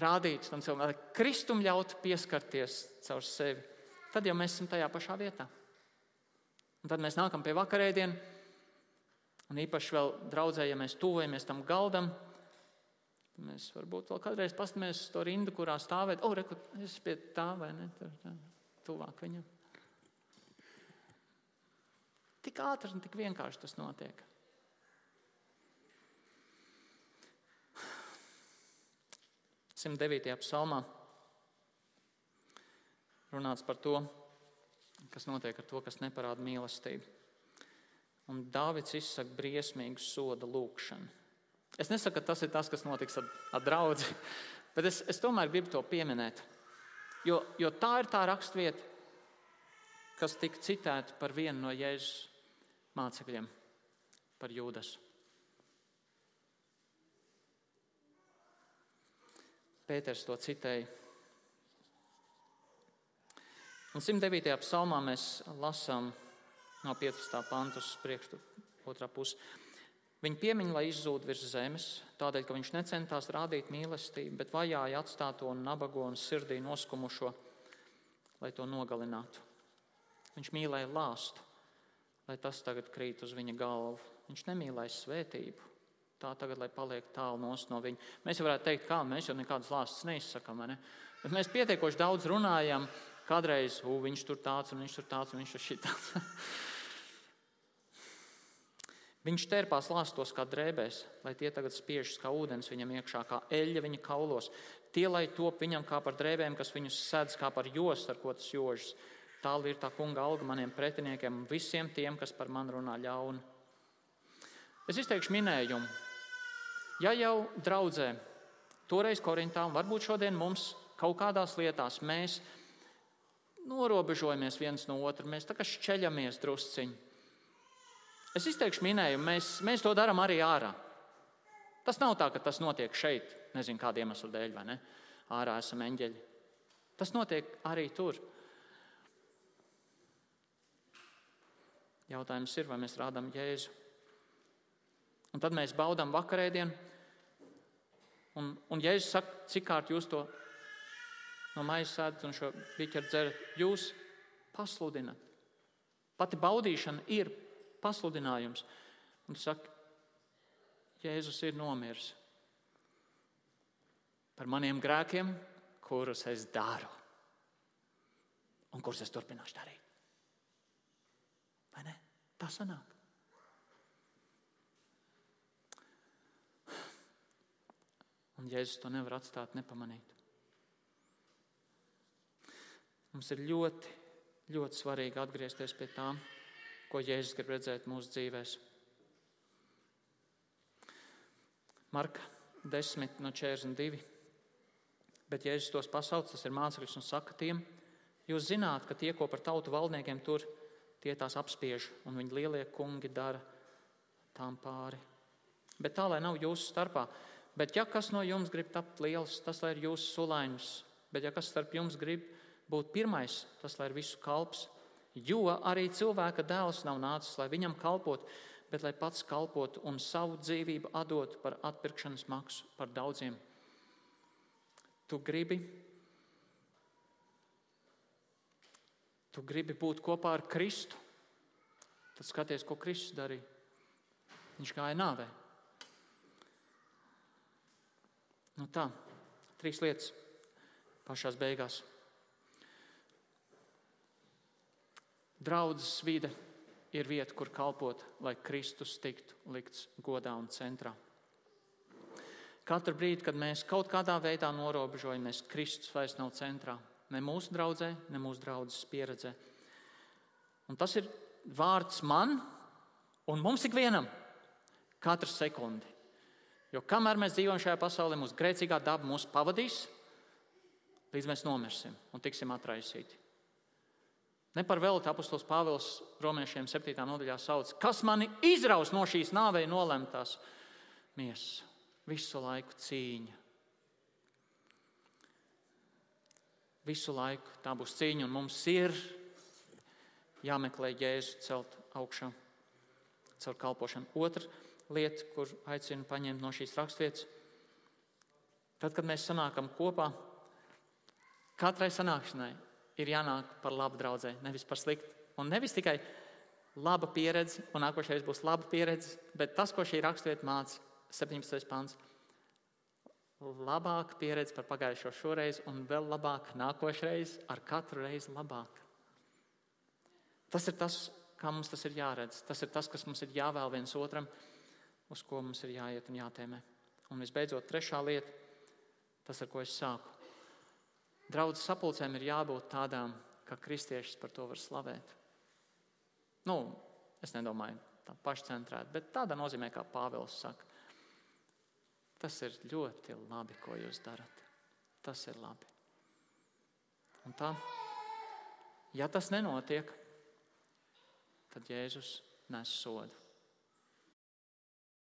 rādītu tam cilvēkam, lai Kristum ļautu pieskarties caur sevi, tad jau mēs esam tajā pašā vietā. Un tad mēs nākam pie vakarēdienas, un īpaši vēl draudzē, ja mēs tuvojamies tam galdam, Mēs varbūt vēl kādreiz paskatāmies uz to rindu, kurā stāvēt. O, reku, es pie tā vai ne? Tur, tā, tuvāk viņam. Tik ātri un tik vienkārši tas notiek. Simt devītajā psalmā runāts par to, kas notiek ar to, kas neparāda mīlestību. Un Dāvids izsaka briesmīgu soda lūgšanu. Es nesaku, ka tas ir tas, kas notiks ar, ar draugu, bet es, es tomēr gribu to pieminēt. Jo, jo tā ir tā raksturvieta, kas tika citēta par vienu no Jēzus mācekļiem, par Jūdas. Pēters to citēja. Un 109. psalmā mēs lasām no 15. pantus priekšu, otrā pusē. Viņa piemiņa, lai izzūd virs zemes, tādēļ, ka viņš necentās rādīt mīlestību, bet vajāja atstāto un nabago un sirdī noskumušo, lai to nogalinātu. Viņš mīlēja lāstu, lai tas tagad krīt uz viņa galvu. Viņš nemīlēja svētību. Tā tagad, lai paliek tālu no viņa. Mēs varētu teikt, kā mēs jau nekādas lāstas neizsakām. Ne? Bet mēs pietiekoši daudz runājam. Kādreiz viņš tur tāds, un viņš tur tāds, un viņš tur šitāds. Viņš terpās lāstos kā drēbēs, lai tie tagad spiežas kā ūdens viņam iekšā, kā eļļa viņa kaulos. Tie, lai top viņam kā par drēbēm, kas viņus sedz kā par jostu, ar ko tas jožas. Tālu ir tā kunga alga maniem pretiniekiem un visiem tiem, kas par mani runā ļauni. Es izteikšu minējumu. Ja jau draudzē, toreiz Korintā, un varbūt šodien mums kaut kādās lietās mēs norobežojamies viens no otra, mēs tā kā šķeļamies drusciņi. Es izteikšu minējumu, mēs, mēs to darām arī ārā. Tas nav tā, ka tas notiek šeit, nezinu kādu iemeslu dēļ, vai ne? Ārā esam eņģeļi. Tas notiek arī tur. Jautājums ir, vai mēs rādām Jēzu. Un tad mēs baudām vakarēdienu. Un, un Jēzus saka, cik kārt jūs to no maisa sēdat un šo biķeru dzerat, jūs pasludinat. Pati baudīšana ir pasludinājums. Un tu saki, Jēzus ir nomiris par maniem grēkiem, kurus es daru un kurus es turpināšu darīt. Vai ne? Tā sanāk. Un Jēzus to nevar atstāt nepamanīt. Mums ir ļoti, ļoti svarīgi atgriezties pie tām ko Jēzus grib redzēt mūsu dzīvēm. Marka 10, no 42. Bet Jēzus tos pasauc, tas ir mācekļus un saka tiem, jūs zināt, ka tie, ko par tautu valdniekiem tur, tie tās apspiež, un viņi lielie kungi dara tām pāri. Bet tā, lai nav jūsu starpā, bet ja kas no jums grib tapt liels, tas lai ir jūsu sulainis, bet ja kas starp jums grib būt pirmais, tas lai ir visu kalps. Jo arī cilvēka dēls nav nācis, lai viņam kalpotu, bet lai pats kalpotu un savu dzīvību atdotu par atpirkšanas maksu par daudziem. Tu gribi, tu gribi būt kopā ar Kristu, tad skaties, ko Kristus darīja. Viņš gāja nāvē. Nu tā, trīs lietas pašās beigās. Draudzes vide ir vieta, kur kalpot, lai Kristus tiktu likts godā un centrā. Katru brīdi, kad mēs kaut kādā veidā norobežojamies, Kristus vairs nav centrā. Ne mūsu draudzē, ne mūsu draudzes pieredzē. Un tas ir vārds man un mums ikvienam. Katru sekundi. Jo kamēr mēs dzīvojam šajā pasaulē, mūsu grēcīgā daba mūs pavadīs, līdz mēs nomirsim un tiksim atraisīti. Ne par velti apustulis Pāvils romiešiem 7. nodaļā sauc, kas mani izraus no šīs nāvei nolemtās miesas. Visu laiku cīņa. Visu laiku tā būs cīņa, un mums ir jāmeklē Jēzu celt augšā caur kalpošanu. Otra lieta, kur aicinu paņemt no šīs raksturvietas, tad, kad mēs sanākam kopā, katrai sanākšanai ir jānāk par labu draudzē, nevis par sliktu. Un nevis tikai laba pieredze, un nākošais būs laba pieredze, bet tas, ko šī raksturvieta māca, 17. pāns. Labāka pieredze par pagājušo šoreiz, un vēl labāk nākošais, ar katru reizi labāk. Tas ir tas, kā mums tas ir jāredz. Tas ir tas, kas mums ir jāvēl viens otram, uz ko mums ir jāiet un jātēmē. Un visbeidzot, trešā lieta, tas, ar ko es sāku. Draudzes sapulcēm ir jābūt tādām, ka kristiešus par to var slavēt. Nu, es nedomāju tā pašcentrēti, bet tādā nozīmē, kā Pāvils saka. Tas ir ļoti labi, ko jūs darat. Tas ir labi. Un tā, ja tas nenotiek, tad Jēzus nes sodu.